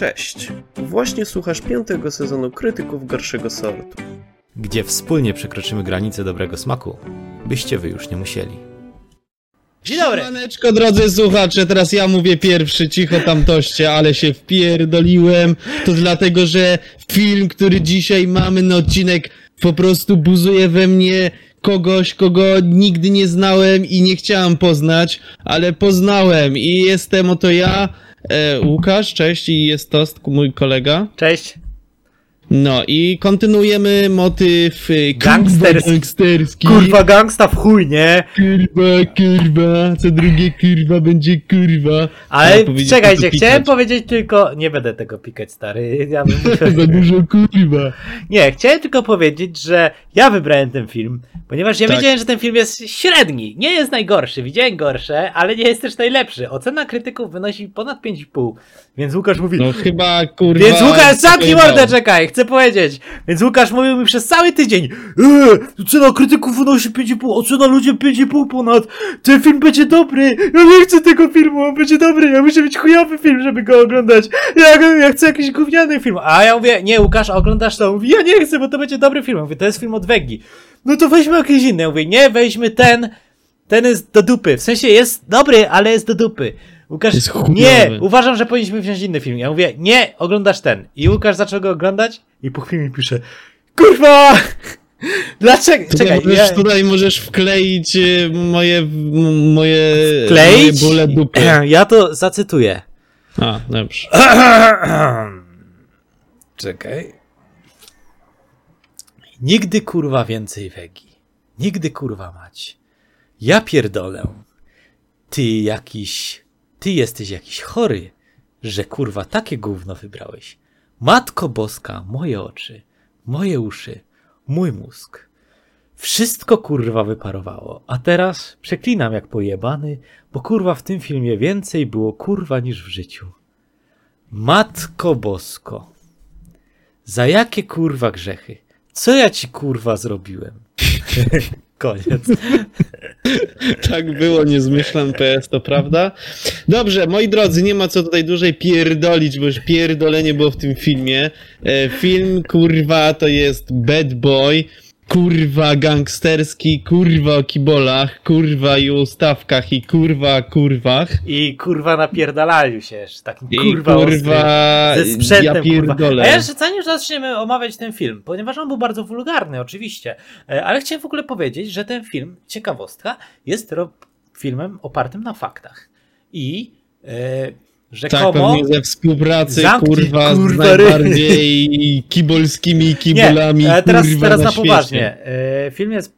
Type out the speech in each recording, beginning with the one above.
Cześć! Właśnie słuchasz piątego sezonu Krytyków Gorszego Sortu. Gdzie wspólnie przekroczymy granice dobrego smaku, byście wy już nie musieli. Dzień dobry! Siemaneczko, drodzy słuchacze, teraz ja mówię pierwszy, cicho tam toście, ale się wpierdoliłem. To dlatego, że film, który dzisiaj mamy na odcinek, po prostu buzuje we mnie kogoś, kogo nigdy nie znałem i nie chciałem poznać, ale poznałem i jestem oto ja, Łukasz, cześć, i jest Tost, mój kolega. Cześć! No i kontynuujemy motyw kurwa Gangsterski. gangsterski. Kurwa gangsta w chuj, nie? Kurwa, kurwa, co drugie kurwa będzie kurwa. Ale czekajcie, chciałem powiedzieć tylko... Nie będę tego pikać, stary. Ja bym... Za dużo kurwa. Nie, chciałem tylko powiedzieć, że ja wybrałem ten film, ponieważ ja Tak. wiedziałem, że ten film jest średni. Nie jest najgorszy, widziałem gorsze, ale nie jest też najlepszy. Ocena krytyków wynosi ponad 5,5. Więc Łukasz mówi... No chyba kurwa. Więc Łukasz, zamknij mordę, czekaj, chcę powiedzieć. Więc Łukasz mówił mi przez cały tydzień Eee, cena krytyków wynosi 5,5, ocena ludziom 5,5 ponad. Ten film będzie dobry. Ja nie chcę tego filmu, on będzie dobry. Ja muszę mieć chujowy film, żeby go oglądać. Ja, ja chcę jakiś gówniany film. A ja mówię, nie Łukasz, oglądasz to? On Mówi, ja nie chcę, bo to będzie dobry film. Ja Mówię, to jest film od Wegi. No to weźmy jakiś inny. Ja Mówię, nie, weźmy ten. Ten jest do dupy. W sensie jest dobry, ale jest do dupy. Łukasz, nie, uważam, że powinniśmy wziąć inny film. Ja mówię, nie, oglądasz ten. I Łukasz zaczął go oglądać i po chwili pisze, kurwa! Dlaczego? Tutaj, Czekaj, możesz, ja... tutaj możesz wkleić e, moje, moje, Kleić? moje bóle dupy. Ja to zacytuję. A, dobrze. Czekaj. Nigdy kurwa więcej wegi. Nigdy kurwa mać. Ja pierdolę. Ty jakiś. Ty jesteś jakiś chory, że kurwa takie gówno wybrałeś. Matko Boska, moje oczy, moje uszy, mój mózg. Wszystko kurwa wyparowało, a teraz przeklinam jak pojebany, bo kurwa w tym filmie więcej było kurwa niż w życiu. Matko Bosko. Za jakie kurwa grzechy? Co ja ci kurwa zrobiłem? Koniec. Tak było, nie zmyślam PS, to prawda. Dobrze, moi drodzy, nie ma co tutaj dłużej pierdolić, bo już pierdolenie było w tym filmie. E, film, kurwa, to jest Bad Boy, kurwa gangsterski, kurwa o kibolach, kurwa i ustawkach i kurwa o kurwach. I kurwa napierdalaliu się jeszcze, takim I kurwa, kurwa, ostrym, ze sprzętem ja kurwa. pierdolę. A ja jeszcze zanim zaczniemy omawiać ten film, ponieważ on był bardzo wulgarny oczywiście, e, ale chciałem w ogóle powiedzieć, że ten film, ciekawostka, jest filmem opartym na faktach. I Tak, rzekomo... pewnie ze współpracy, Zamknij, kurwa, kurwa, z najbardziej kibolskimi kibolami, Nie, e, teraz, kurwa, teraz na, na poważnie. E, Film jest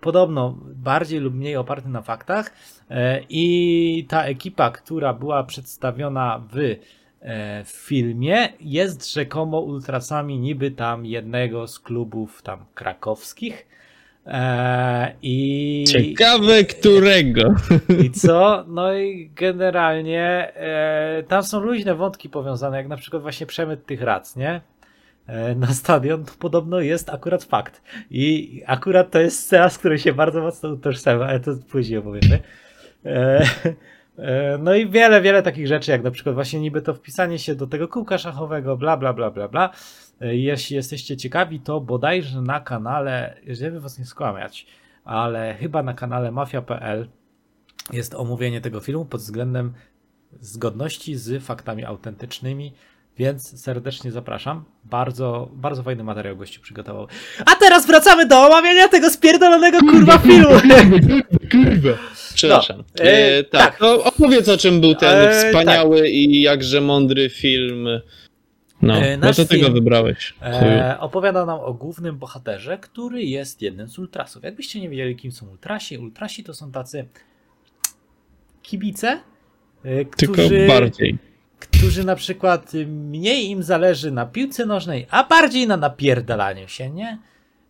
podobno bardziej lub mniej oparty na faktach e, i ta ekipa, która była przedstawiona w w filmie jest rzekomo ultrasami niby tam jednego z klubów tam krakowskich e, i Ciekawe którego. i co? No i generalnie e, tam są luźne wątki powiązane, jak na przykład właśnie przemyt tych rac, nie? E, na stadion to podobno jest akurat fakt. I akurat to jest scena, z której się bardzo mocno utożsamiam, ale to później opowiemy. E, e, no i wiele, wiele takich rzeczy, jak na przykład właśnie niby to wpisanie się do tego kółka szachowego, bla, bla, bla, bla, bla. E, Jeśli jesteście ciekawi, to bodajże na kanale, żeby was nie skłamiać, ale chyba na kanale mafia.pl jest omówienie tego filmu pod względem zgodności z faktami autentycznymi, więc serdecznie zapraszam. Bardzo, bardzo fajny materiał gościu przygotował. A teraz wracamy do omawiania tego spierdolonego kurwa filmu! Kurwa. Przepraszam. No, e, e, tak, tak. to opowiedz o czym był ten E, wspaniały i jakże mądry film. No, E, no nasz tego wybrałeś. E, opowiada nam o głównym bohaterze, który jest jednym z ultrasów. Jakbyście nie wiedzieli, kim są ultrasi, ultrasi to są tacy kibice, e, Tylko którzy, bardziej. którzy na przykład mniej im zależy na piłce nożnej, a bardziej na napierdalaniu się, nie?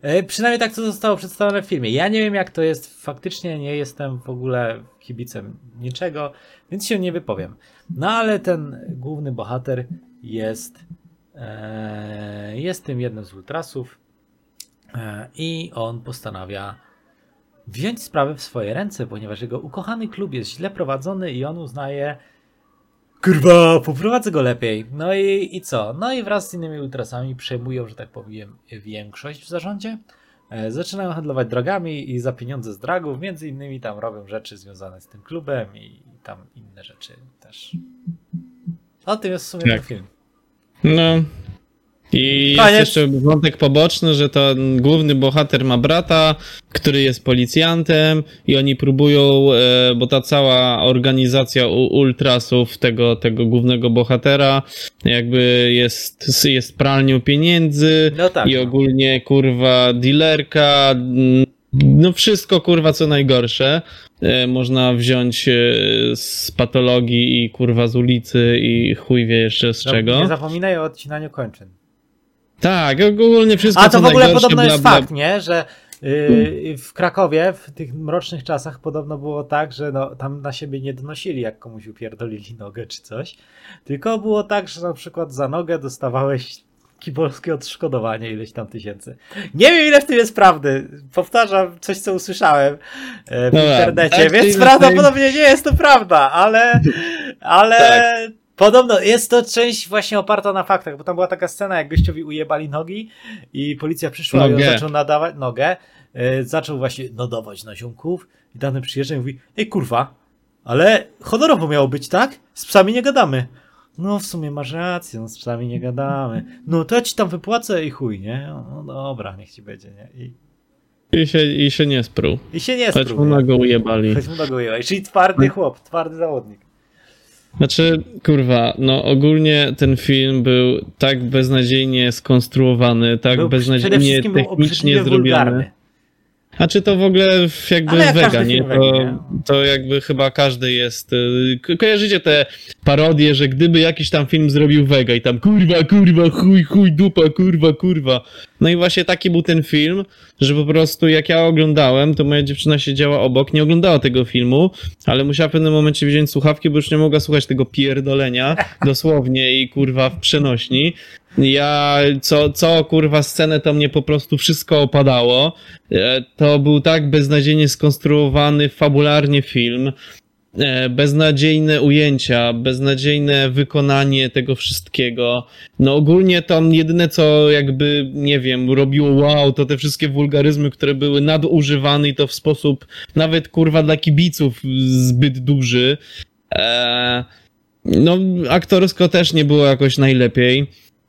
E, Przynajmniej tak to zostało przedstawione w filmie. Ja nie wiem jak to jest faktycznie, nie jestem w ogóle kibicem niczego, więc się nie wypowiem. No ale ten główny bohater jest, jest tym jednym z ultrasów e, i on postanawia wziąć sprawę w swoje ręce, ponieważ jego ukochany klub jest źle prowadzony i on uznaje kurwa, poprowadzę go lepiej. No i, i co? No i wraz z innymi ultrasami przejmują, że tak powiem, większość w zarządzie. E, Zaczynają handlować drogami i za pieniądze z dragów, między innymi tam robią rzeczy związane z tym klubem i tam inne rzeczy też. O tym jest w sumie Tak. ten film. No. I Koniec. jest jeszcze wątek poboczny, że to główny bohater ma brata, który jest policjantem i oni próbują, e, bo ta cała organizacja ultrasów tego, tego głównego bohatera jakby jest, jest pralnią pieniędzy No tak. i ogólnie kurwa dealerka, mm, no wszystko kurwa co najgorsze e, można wziąć e, z patologii i kurwa z ulicy i chuj wie jeszcze z No, czego. Nie zapominaj o odcinaniu kończyn. Tak, ogólnie wszystko A to co w ogóle najgorsze, podobno bla, jest bla. fakt, nie? Że yy, w Krakowie w tych mrocznych czasach podobno było tak, że no, tam na siebie nie donosili, jak komuś upierdolili nogę czy coś. Tylko było tak, że na przykład za nogę dostawałeś kibolskie odszkodowanie ileś tam tysięcy. Nie wiem ile w tym jest prawdy. Powtarzam coś, co usłyszałem e, w Dobra, internecie, tak więc prawdopodobnie nie jest to prawda, ale, ale Tak. podobno jest to część właśnie oparta na faktach, bo tam była taka scena, jak gościowi ujebali nogi i policja przyszła i Nogę. on zaczął nadawać nogę, e, zaczął właśnie nadawać na ziomków i dany przyjeżdża i mówi, ej kurwa, ale honorowo miało być, tak? Z psami nie gadamy. No w sumie masz rację, no z psami nie gadamy. No to ja ci tam wypłacę i chuj, nie? No dobra, niech ci będzie, nie? I, I się, I się nie sprół. i się nie Choć mu spróbuj. nogę ujebali. Choć mu nogą ujebali. Czyli twardy chłop, twardy zawodnik. Znaczy, kurwa, no ogólnie ten film był tak beznadziejnie skonstruowany, tak Był, beznadziejnie był technicznie zrobiony. wulgarny. A czy to w ogóle jakby Ale wega, nie? To, to jakby chyba każdy jest. y, ko- Kojarzycie te parodie, że gdyby jakiś tam film zrobił wega i tam kurwa, kurwa, chuj, chuj, dupa, kurwa, kurwa. No i właśnie taki był ten film, że po prostu jak ja oglądałem, to moja dziewczyna siedziała obok, nie oglądała tego filmu, ale musiała w pewnym momencie wziąć słuchawki, bo już nie mogła słuchać tego pierdolenia, dosłownie i kurwa w przenośni. Ja, co, co kurwa scenę, to mnie po prostu wszystko opadało. E, To był tak beznadziejnie skonstruowany fabularnie film. E, Beznadziejne ujęcia, beznadziejne wykonanie tego wszystkiego. No ogólnie tam jedyne co jakby, nie wiem, robiło wow, to te wszystkie wulgaryzmy, które były nadużywane i to w sposób nawet kurwa dla kibiców zbyt duży. E, no aktorsko też nie było jakoś najlepiej.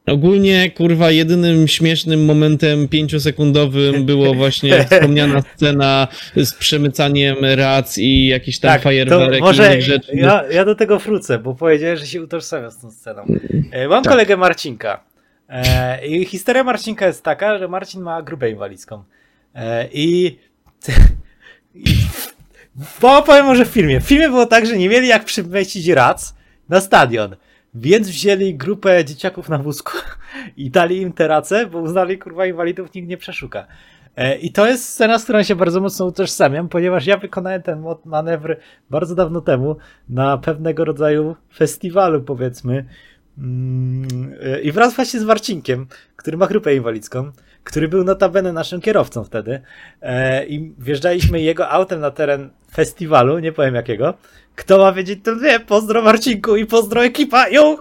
Ogólnie, kurwa, jedynym śmiesznym momentem pięciosekundowym było właśnie wspomniana scena z przemycaniem rac i jakiś tam fajerwerek Tak, i może innych rzeczy. ja, ja do tego wrócę, bo powiedziałeś, że się utożsamiam z tą sceną. E, Mam Tak. kolegę Marcinka. E, I historia Marcinka jest taka, że Marcin ma grupę inwalidzką. E, I, i bo opowiem może w filmie. W filmie było tak, że nie mieli jak przymieścić rac na stadion. Więc wzięli grupę dzieciaków na wózku i dali im te race, bo uznali, kurwa, inwalidów nikt nie przeszuka. E, I to jest scena, z którą się bardzo mocno utożsamiam, ponieważ ja wykonałem ten manewr bardzo dawno temu na pewnego rodzaju festiwalu, powiedzmy. Mm, e, I wraz właśnie z Marcinkiem, który ma grupę inwalidzką, który był notabene naszym kierowcą wtedy. E, I wjeżdżaliśmy jego autem na teren festiwalu, nie powiem jakiego. Kto ma wiedzieć, to wie. Pozdro Marcinku i pozdro ekipa. Ją!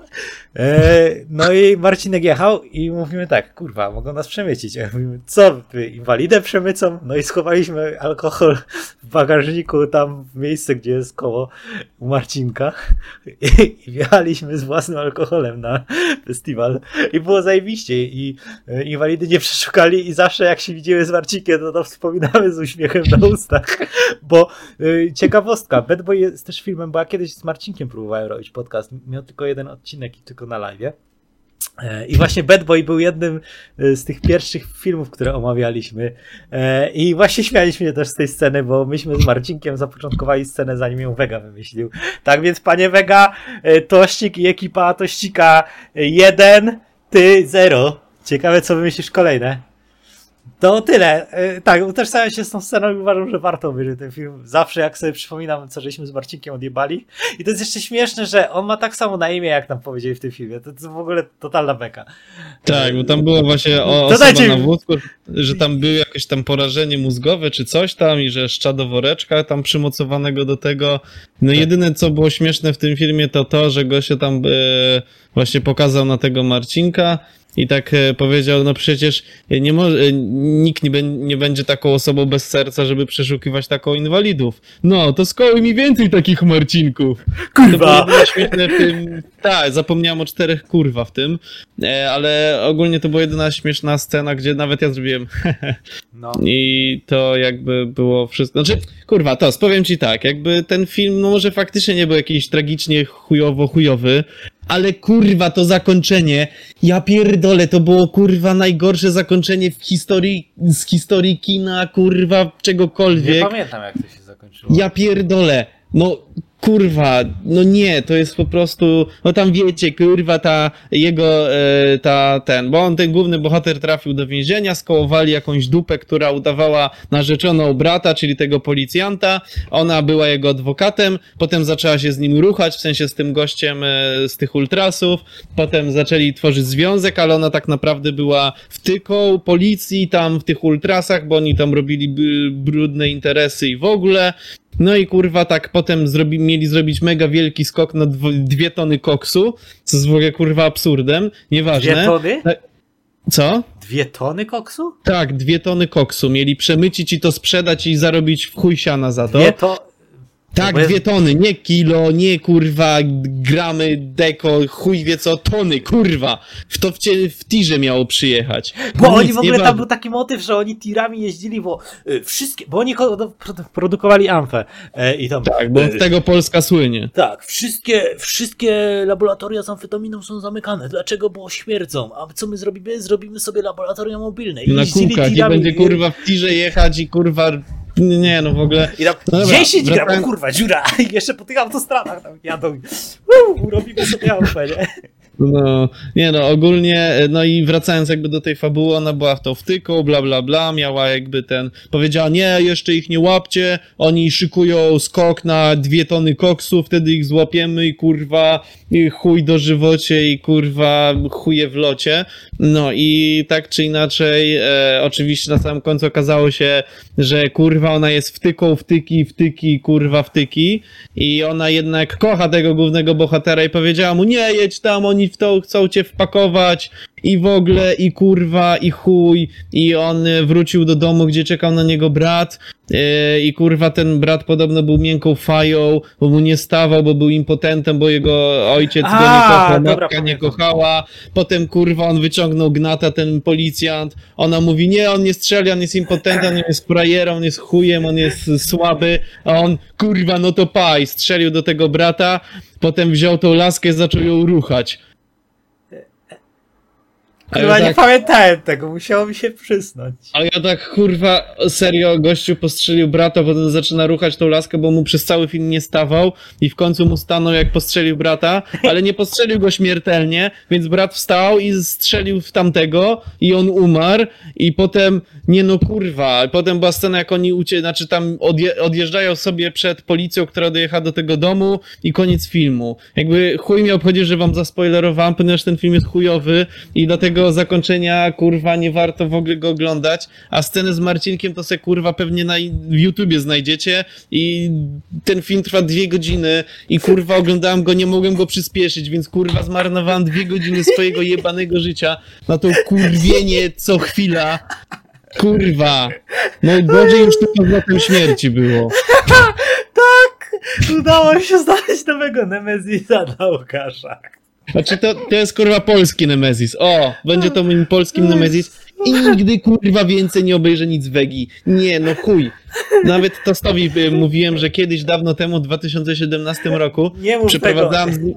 E, no i Marcinek jechał i mówimy tak, kurwa, mogą nas przemycić. Mówimy, co, inwalidę przemycą? No i schowaliśmy alkohol w bagażniku tam w miejsce, gdzie jest koło u Marcinka. I, i wjechaliśmy z własnym alkoholem na festiwal. I było zajebiście. I e, inwalidy nie przeszukali i zawsze jak się widzimy z Marcinkiem, to to wspominamy z uśmiechem na ustach, bo e, ciekawostka, Bad Boy jest też filmem, bo ja kiedyś z Marcinkiem próbowałem robić podcast, miał tylko jeden odcinek i tylko na live. E, I właśnie Bad Boy był jednym e, z tych pierwszych filmów, które omawialiśmy. E, I właśnie śmialiśmy się też z tej sceny, bo myśmy z Marcinkiem zapoczątkowali scenę, zanim ją Vega wymyślił. Tak więc, panie Vega, Tościk i ekipa Tościka jeden, ty zero. Ciekawe, co wymyślisz kolejne. To tyle. E, Tak, utożsamiam się z tą sceną i uważam, że warto obejrzeć ten film. Zawsze jak sobie przypominam, co żeśmy z Marcinkiem odjebali. I to jest jeszcze śmieszne, że on ma tak samo na imię, jak nam powiedzieli w tym filmie. To w ogóle totalna beka. Tak, bo tam było właśnie o, To dajcie na wózku, że tam było jakieś tam porażenie mózgowe czy coś tam i że szczado woreczka tam przymocowanego do tego. No jedyne co było śmieszne w tym filmie to to, że gościa tam e, właśnie pokazał na tego Marcinka i tak e, powiedział, no przecież nie może, nikt nie, nie będzie taką osobą bez serca, żeby przeszukiwać taką inwalidów. No, to skoły mi więcej takich Marcinków. To było Kurwa! jedyne śmieszne w tym. Tak, zapomniałem o czterech kurwa w tym, e, ale ogólnie to była jedyna śmieszna scena, gdzie nawet ja zrobiłem No. i to jakby było wszystko. Znaczy, kurwa, to powiem ci tak, jakby ten film, no może faktycznie nie był jakiś tragicznie chujowo chujowy, ale kurwa to zakończenie, ja pierdolę, to było kurwa najgorsze zakończenie w historii, z historii kina, kurwa, Nie czegokolwiek. pamiętam, jak to się zakończyło. Ja pierdolę. No kurwa, no nie, to jest po prostu, no tam wiecie, kurwa, ta jego, e, ta, ten, bo on, ten główny bohater trafił do więzienia, skołowali jakąś dupę, która udawała narzeczoną brata, czyli tego policjanta, ona była jego adwokatem, potem zaczęła się z nim ruchać, w sensie z tym gościem e, z tych ultrasów, potem zaczęli tworzyć związek, ale ona tak naprawdę była wtyką policji tam w tych ultrasach, bo oni tam robili brudne interesy i w ogóle, no i kurwa tak potem zrobi, mieli zrobić mega wielki skok na dwo, dwie tony koksu, co jest w ogóle kurwa absurdem, nieważne. Dwie tony? Co? Dwie tony koksu? Tak, dwie tony koksu. Mieli przemycić i to sprzedać i zarobić w chuj siana za to. Dwie to... tak, jest- dwie tony, nie kilo, nie kurwa gramy, deko, chuj wie co, tony, kurwa. W to w, cie, w tirze miało przyjechać. Bo No oni w ogóle nie tam był taki motyw, że oni tirami jeździli, bo y, wszystkie, bo oni produkowali amfę e, i tam... Tak, bo e, z tego Polska słynie. Tak, wszystkie, wszystkie laboratoria z amfetaminą są zamykane. Dlaczego? Bo śmierdzą. A co my zrobimy? Zrobimy sobie laboratoria mobilne. I Na kółkach tirami. będzie kurwa w tirze jechać i kurwa... Nie no w ogóle... I tam No dobra, 10 gram, o kurwa, dziura. I jeszcze po tych autostradach tam jadą. Uu, robimy sobie amfę, nie? No, nie no, ogólnie, no i wracając jakby do tej fabuły, ona była w to wtyką, bla bla bla, miała jakby ten, powiedziała, nie, jeszcze ich nie łapcie, oni szykują skok na dwie tony koksu, wtedy ich złapiemy i kurwa, i chuj do żywocie i kurwa, chuje w locie. No i tak czy inaczej, e, oczywiście na samym końcu okazało się, że kurwa ona jest wtyką, wtyki, wtyki, kurwa, wtyki. I ona jednak kocha tego głównego bohatera i powiedziała mu, nie jedź tam, oni w to chcą cię wpakować i w ogóle, i kurwa, i chuj. I on e, wrócił do domu, gdzie czekał na niego brat. E, i kurwa ten brat podobno był miękką fają, bo mu nie stawał, bo był impotentem, bo jego ojciec go nie A, kochał, dobra, matka nie kochała, potem kurwa on wyciągnął gnata, ten policjant, ona mówi, nie, on nie strzeli, on jest impotentem, on jest frajerą, on jest chujem, on jest słaby, a on, kurwa, no to paj, strzelił do tego brata, potem wziął tą laskę, zaczął ją ruchać. A Chyba ja nie tak, pamiętałem tego, musiało mi się przysnąć. a ja tak, kurwa, serio, gościu postrzelił brata, potem zaczyna ruchać tą laskę, bo mu przez cały film nie stawał i w końcu mu stanął, jak postrzelił brata, ale nie postrzelił go śmiertelnie, więc brat wstał i strzelił w tamtego i on umarł i potem, nie no kurwa, potem była scena, jak oni ucie, znaczy tam odje, odjeżdżają sobie przed policją, która dojechała do tego domu i koniec filmu. Jakby chuj mnie obchodzi, że wam zaspoilerowałem, ponieważ ten film jest chujowy i dlatego zakończenia, kurwa, nie warto w ogóle go oglądać, a scenę z Marcinkiem to se kurwa pewnie na w YouTubie znajdziecie i ten film trwa dwie godziny i kurwa oglądałem go, nie mogłem go przyspieszyć, więc kurwa zmarnowałem dwie godziny swojego jebanego życia na to kurwienie co chwila. Kurwa. No gorzej już tylko złotem śmierci było. Tak! Udało się znaleźć nowego Nemezisa dla Łukasza. Znaczy to, to jest kurwa polski Nemezis. O, będzie to moim polskim Nemezis. I nigdy kurwa więcej nie obejrzę nic Wegi. Nie, no chuj. Nawet Tostowi y, mówiłem, że kiedyś dawno temu, w 2017 roku, Nie mów tego. przeprowadzałem nim...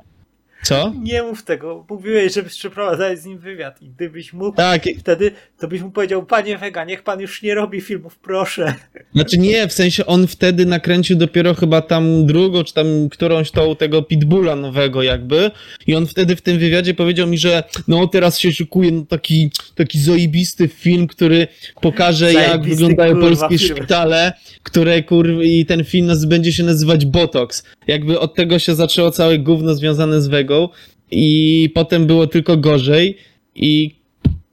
Co? Nie mów tego. Mówiłeś, żebyś przeprowadzać z nim wywiad i gdybyś mógł, Tak, wtedy to byś mu powiedział, panie Wega, niech pan już nie robi filmów, proszę. Znaczy nie, w sensie on wtedy nakręcił dopiero chyba tam drugą, czy tam którąś tą tego Pitbulla nowego jakby i on wtedy w tym wywiadzie powiedział mi, że no teraz się szykuje no, taki, taki zajebisty film, który pokaże jak Zajebisty, wyglądają kurwa, polskie film. szpitale, które kurwa i ten film będzie się nazywać Botox. Jakby od tego się zaczęło całe gówno związane z I potem było tylko gorzej i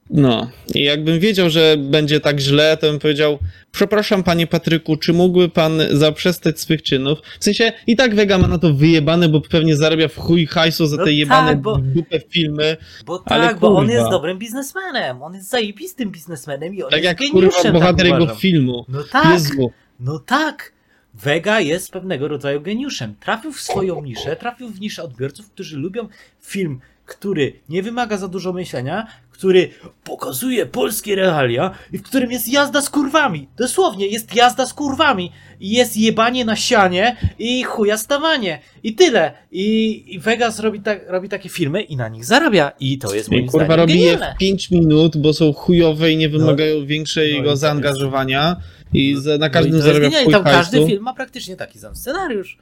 no, i jakbym wiedział, że będzie tak źle, to bym powiedział, przepraszam panie Patryku, czy mógłby pan zaprzestać swych czynów? W sensie, i tak Vega ma na to wyjebane, bo pewnie zarabia w chuj hajsu za No te jebane tak, bo- dupę filmy. Bo Ale tak, bo on jest dobrym biznesmenem. On jest zajebistym biznesmenem i on Tak jest jak kurwa geniuszem, bohater tak jego filmu. No tak, Jezu. no tak. Vega jest pewnego rodzaju geniuszem. Trafił w swoją niszę, trafił w niszę odbiorców, którzy lubią film, który nie wymaga za dużo myślenia, który pokazuje polskie realia i w którym jest jazda z kurwami. Dosłownie, jest jazda z kurwami. I jest jebanie na sianie i chuja stawanie. I tyle. I, i Vegas robi, tak, robi takie filmy i na nich zarabia. I to jest I moim kurwa zdaniem robi je w 5 minut, bo są chujowe i nie wymagają większego no i to jest- zaangażowania i za, na No każdym jest zarabia w genialne. chuj Tam każdy film ma praktycznie taki sam scenariusz.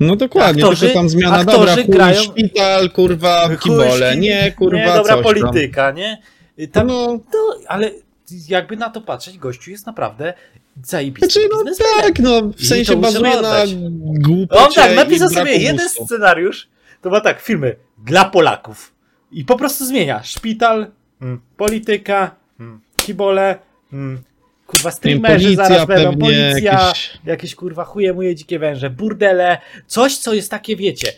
No dokładnie, Aktorzy- tylko tam zmiana, aktorzy dobra, chuj, grają- szpital, kurwa, kibole, nie, kurwa, nie, dobra coś tam. polityka, nie? Tam, No, to, ale jakby na to patrzeć, gościu jest naprawdę zajebistym Znaczy, no biznesmenem. tak, no, w sensie bazuje na głupocie On tak napisał sobie jeden scenariusz, to ma tak, filmy dla Polaków. I po prostu zmienia. Szpital, mm, polityka, mm, kibole, mm, kurwa streamerzy policja zaraz będą, policja, jakieś... jakieś- kurwa chuje muje dzikie węże, burdele, coś co jest takie, wiecie,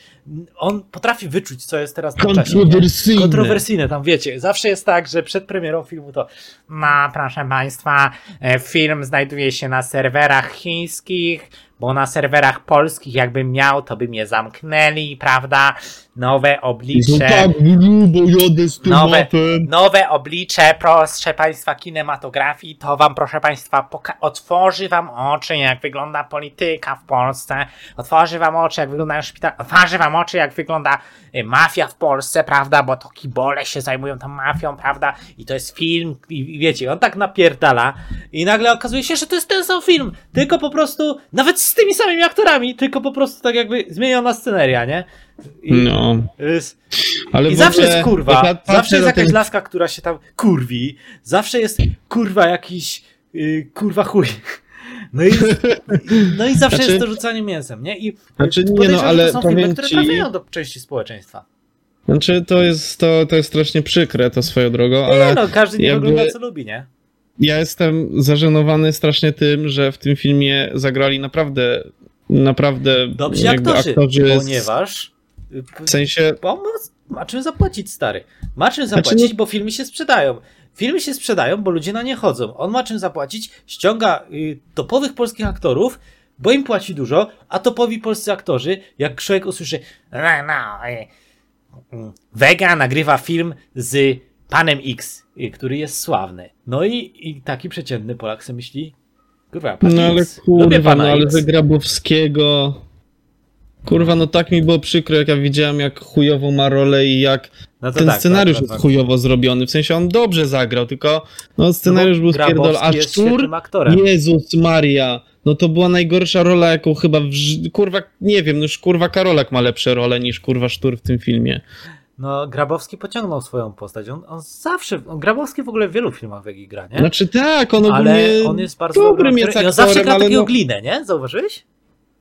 on potrafi wyczuć, co jest teraz na czasie. Kontrowersyjne. Kontrowersyjne, tam wiecie. Zawsze jest tak, że przed premierą filmu to no, proszę Państwa, e, film znajduje się na serwerach chińskich, bo na serwerach polskich jakbym miał, to by mnie zamknęli, prawda? Nowe No oblicze. tak, grubo jadę z Nowe, nowe oblicze, proszę Państwa, kinematografii, to Wam, proszę Państwa, poka- otworzy Wam oczy, jak wygląda polityka w Polsce, otworzy Wam oczy, jak wyglądają szpitale, otworzy Wam oczy, jak wygląda y, mafia w Polsce, prawda, bo to kibole się zajmują tą mafią, prawda, i to jest film, i, i wiecie, on tak napierdala i nagle okazuje się, że to jest ten sam film, tylko po prostu, nawet z tymi samymi aktorami, tylko po prostu tak jakby zmieniona sceneria, nie? I, No, jest- ale i zawsze jest kurwa, ja zawsze jest jakaś ten- laska, która się tam kurwi, zawsze jest kurwa jakiś yy, kurwa chuj. No i, no i zawsze Znaczy- jest to rzucanie mięsem, nie? I Znaczy, nie, no, ale to są filmy, które ci- trafiają do części społeczeństwa. Znaczy, to jest, to, to jest strasznie przykre, to swoją drogą, ale nie no, każdy nie jakby- wygląda co lubi, nie? ja jestem zażenowany strasznie tym, że w tym filmie zagrali naprawdę, naprawdę Dobrzy aktorzy, z- ponieważ w sensie, on ma, czym zapłacić, stary. Ma czym zapłacić, Znaczy, bo filmy się sprzedają. Filmy się sprzedają, bo ludzie na nie chodzą. On ma czym zapłacić, ściąga y, topowych polskich aktorów, bo im płaci dużo, a topowi polscy aktorzy, jak człowiek usłyszy no, no, y, y, Vega nagrywa film z panem X, y, który jest sławny. No i, i taki przeciętny Polak sobie myśli, kurwa, pan no ale X, lubię kurwa, pana no ale X. Grabowskiego, kurwa, no tak mi było przykro, jak ja widziałem, jak chujowo ma rolę i jak No ten tak, scenariusz tak, jest tak. chujowo zrobiony, w sensie on dobrze zagrał, tylko no scenariusz był Grabowski spierdol, a Szczur. Jezus Maria, no to była najgorsza rola, jaką chyba, w, kurwa, nie wiem, no już kurwa Karolak ma lepsze role niż kurwa Sztur w tym filmie. No, Grabowski pociągnął swoją postać. On, on zawsze. On, Grabowski w ogóle w wielu filmach Wegi gra, nie? Znaczy tak, on ogólnie ale on jest bardzo dobrym dobrym jest aktorem. I on zawsze gra ale takiego no... glinę, nie? Zauważyłeś?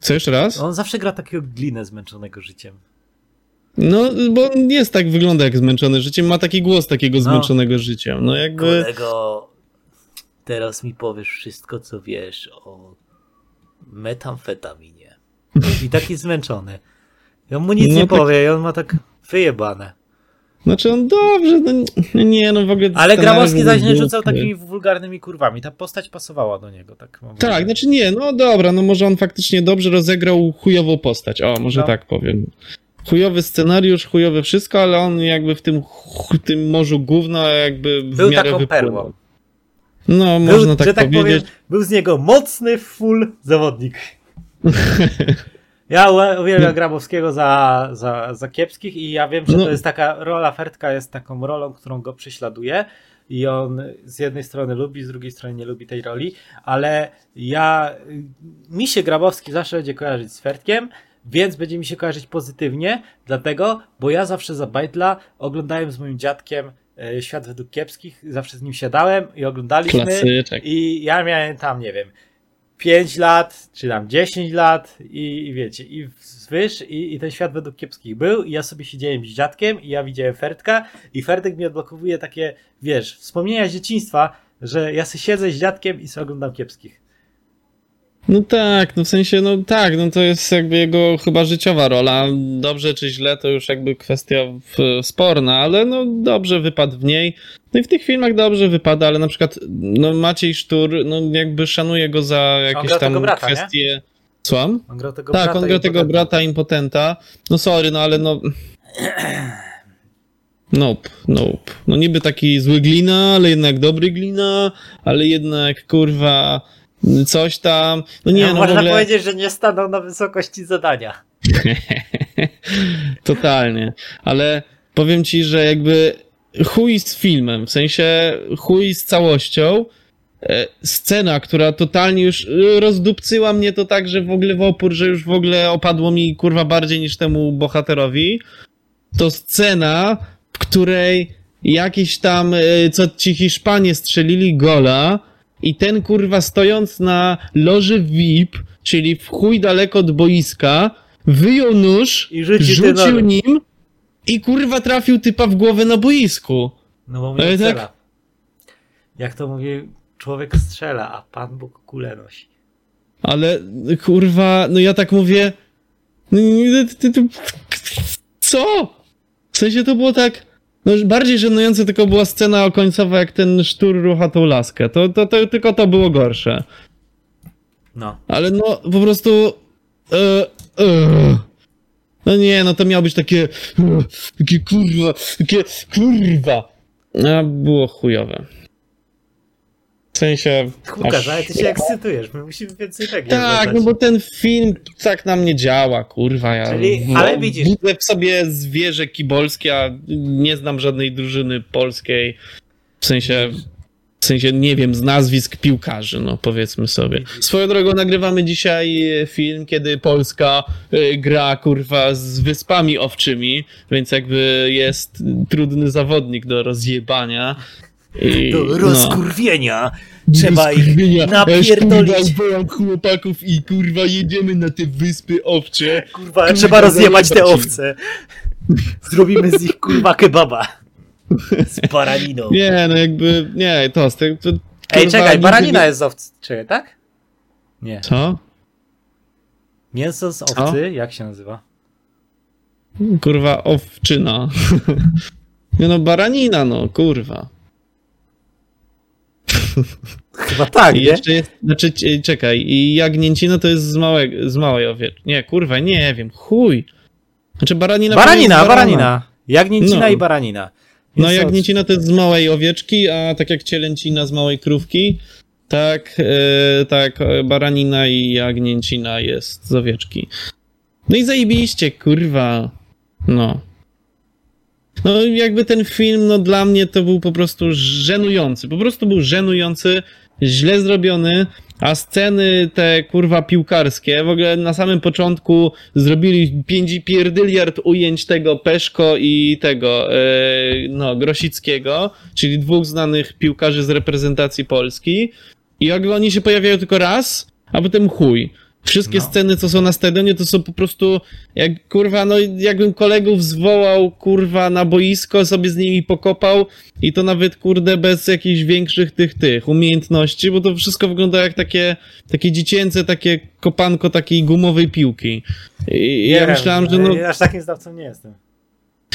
Co jeszcze raz? On zawsze gra takiego glinę zmęczonego życiem. No, bo on jest tak, wygląda jak zmęczony życiem, ma taki głos takiego No. zmęczonego życiem, no jakby... Kolego, teraz mi powiesz wszystko, co wiesz o metamfetaminie. I taki zmęczony. I on mu nic No nie tak- powie i on ma tak wyjebane. Znaczy on dobrze, no nie, no w ogóle... Ale Grabowski zaś nie rzucał takimi wulgarnymi kurwami. Ta postać pasowała do niego, tak Tak, znaczy nie, no dobra, no może on faktycznie dobrze rozegrał chujową postać, o, może No. tak powiem. Chujowy scenariusz, chujowe wszystko, ale on jakby w tym, ch- tym morzu gówna jakby w Był miarę taką wypłynął. perłą. No, Był, można tak tak powiedzieć. powiem, był z niego mocny, full zawodnik. Ja uwielbiam Grabowskiego za, za, za kiepskich i ja wiem, że No. to jest taka rola Fertka jest taką rolą, którą go prześladuje i on z jednej strony lubi, z drugiej strony nie lubi tej roli, ale ja mi się Grabowski zawsze będzie kojarzyć z Fertkiem, więc będzie mi się kojarzyć pozytywnie, dlatego, bo ja zawsze za Bajtla oglądałem z moim dziadkiem e, Świat według kiepskich, zawsze z nim siadałem i oglądaliśmy Klasyczek. i ja miałem tam, nie wiem, 5 lat, czy tam 10 lat i, i wiecie, i wyż i, i ten świat według kiepskich był i ja sobie siedziałem z dziadkiem i ja widziałem Fertka i Fertek mi odblokowuje takie, wiesz, wspomnienia z dzieciństwa, że ja sobie siedzę z dziadkiem i sobie oglądam kiepskich. No tak, no w sensie, no tak, no to jest jakby jego chyba życiowa rola. Dobrze czy źle to już jakby kwestia w, sporna, ale no dobrze wypadł w niej. No i w tych filmach dobrze wypada, ale na przykład no Maciej Sztur, no jakby szanuję go za jakieś tam brata, nie? kwestie. Słucham? On grał tego Tak, brata on grał i tego brata impotenta. No sorry, no ale no... Nope, nope. No niby taki zły glina, ale jednak dobry glina, ale jednak kurwa coś tam. No nie, no, no można ogóle... powiedzieć, że nie stanął na wysokości zadania. Totalnie. Ale powiem ci, że jakby chuj z filmem, w sensie chuj z całością. E, Scena, która totalnie już e, rozdupcyła mnie to tak, że w ogóle w opór, że już w ogóle opadło mi kurwa bardziej niż temu bohaterowi. To scena, w której jakiś tam, e, co ci Hiszpanie strzelili gola i ten kurwa stojąc na loży VIP, czyli w chuj daleko od boiska, wyjął nóż, I rzucił nim i kurwa trafił typa w głowę na boisku. No bo mnie tak- strzela. Jak to mówi, człowiek strzela, a Pan Bóg kulę nosi. Ale kurwa, no ja tak mówię. no ty- ty- Co? W sensie to było tak. No, bardziej żenujące tylko była scena końcowa, jak ten sztur rucha tą laskę. To, to, to tylko to było gorsze. No. Ale no po prostu. E, e. No nie, no to miało być takie. e, Takie kurwa, takie kurwa. A było chujowe. W sensie. Łukasz, ale ty się ekscytujesz, my musimy więcej tego tak, no bo ten film tak na mnie działa, kurwa. Ja Czyli- w- ale widzisz- Budzę w sobie zwierzę kibolskie, a nie znam żadnej drużyny polskiej. W sensie. W sensie nie wiem, z nazwisk piłkarzy, no powiedzmy sobie. Swoją drogą nagrywamy dzisiaj e, film, kiedy Polska e, gra kurwa z wyspami owczymi, więc jakby jest trudny zawodnik do rozjebania. I, Do no. rozkurwienia trzeba ich Rozkurwienia. napierdolić. Ja już, kurwa, wołam chłopaków i kurwa jedziemy na te wyspy owcze. Kurwa, trzeba rozjebać te owce. Zrobimy z nich kurwa kebaba. Z baraniną. Nie, no jakby, nie, to, to, to Ej, kurwa, czekaj, baranina nie- jest z owcy. Czekaj, tak? Nie. Co? Mięso z owcy, jak się nazywa? Kurwa, owczyna. Nie no, baranina, no, kurwa. Chyba tak, I nie? jeszcze jest, znaczy, c- czekaj, i jagnięcina to jest z, małej, z małej owieczki. Nie, kurwa, nie wiem, chuj. Znaczy baranina... Baranina, baranina. Jagnięcina No. i baranina. No Jest jagnięcina to jest z małej owieczki, a tak jak cielęcina z małej krówki, tak, e, tak e, baranina i jagnięcina jest z owieczki. No i zajebiście, kurwa. No. No jakby ten film, no dla mnie to był po prostu żenujący. Po prostu był żenujący, źle zrobiony, a sceny te kurwa piłkarskie, w ogóle na samym początku zrobili pierdyliard ujęć tego Peszko i tego, e, no, Grosickiego, czyli dwóch znanych piłkarzy z reprezentacji Polski. I jakby oni się pojawiają tylko raz, a potem chuj. Wszystkie No. sceny, co są na stadionie, to są po prostu, jak kurwa, no jakbym kolegów zwołał, kurwa, na boisko, sobie z nimi pokopał i to nawet, kurde, bez jakichś większych tych, tych umiejętności, bo to wszystko wygląda jak takie, takie dziecięce, takie kopanko takiej gumowej piłki. I ja wiem, myślałem, że no, Aż takim znawcą nie jestem.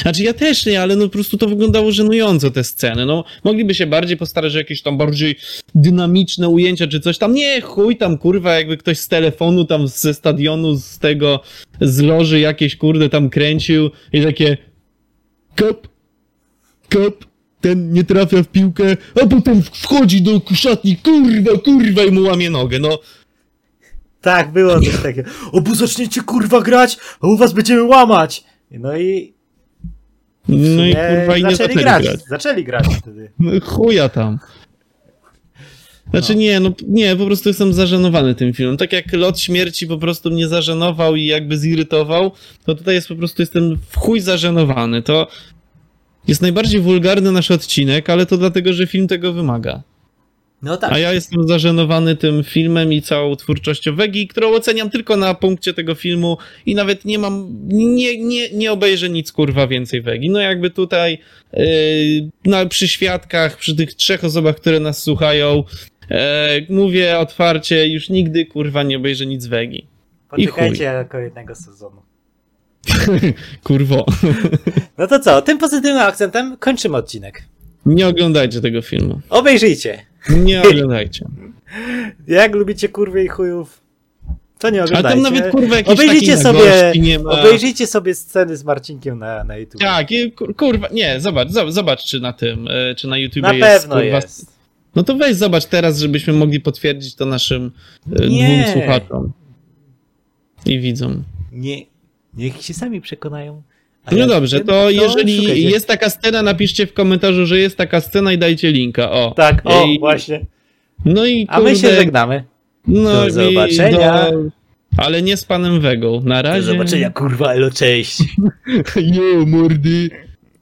Znaczy ja też nie, ale no po prostu to wyglądało żenująco te sceny. No mogliby się bardziej postarać o jakieś tam bardziej dynamiczne ujęcia czy coś tam. Nie, chuj tam kurwa, jakby ktoś z telefonu tam ze stadionu, z tego, z loży jakieś kurde tam kręcił i takie kop, kop, ten nie trafia w piłkę, a potem wchodzi do szatni, kurwa, kurwa i mu łamie nogę, no. Tak, było coś takiego. Obu zaczniecie kurwa grać, a u was będziemy łamać. No i No i nie, kurwa i nie zaczęli zaczęli grać. grać. Zaczęli grać wtedy. No chuja tam. Znaczy No. nie, no nie, po prostu jestem zażenowany tym filmem. Tak jak Lot Śmierci po prostu mnie zażenował i jakby zirytował, to tutaj jest po prostu jestem w chuj zażenowany. To jest najbardziej wulgarny nasz odcinek, ale to dlatego, że film tego wymaga. No tak. A ja jestem zażenowany tym filmem i całą twórczością Wegi, którą oceniam tylko na punkcie tego filmu i nawet nie mam, nie, nie, nie obejrzę nic kurwa więcej Wegi. No jakby tutaj yy, na, przy świadkach, przy tych trzech osobach, które nas słuchają, e, mówię otwarcie, już nigdy kurwa nie obejrzę nic Wegi. Poczekajcie do kolejnego sezonu. Kurwo. No to co, tym pozytywnym akcentem kończymy odcinek. Nie oglądajcie tego filmu. Obejrzyjcie. Nie oglądajcie. Jak lubicie kurwy i chujów, to nie Ale oglądajcie. tam nawet kurwa jakieś Obejrzyjcie sobie, nie ma. obejrzyjcie sobie sceny z Marcinkiem na, na YouTube. Tak, kurwa, nie, zobacz, zobacz, czy na tym, e, czy na YouTube na jest. pewno kurwa, jest. No to weź zobacz teraz, żebyśmy mogli potwierdzić to naszym e, Nie. dwóm słuchaczom. I widzom. Nie, niech się sami przekonają. A No dobrze, wiem, to jeżeli szukajcie. jest taka scena, napiszcie w komentarzu, że jest taka scena i dajcie linka. O. Tak, o, I- właśnie. No i A my się żegnamy. no do zobaczenia. Do... Ale nie z panem Wegą. Na Do razie. zobaczenia, kurwa, elo, cześć. Jo, mordy.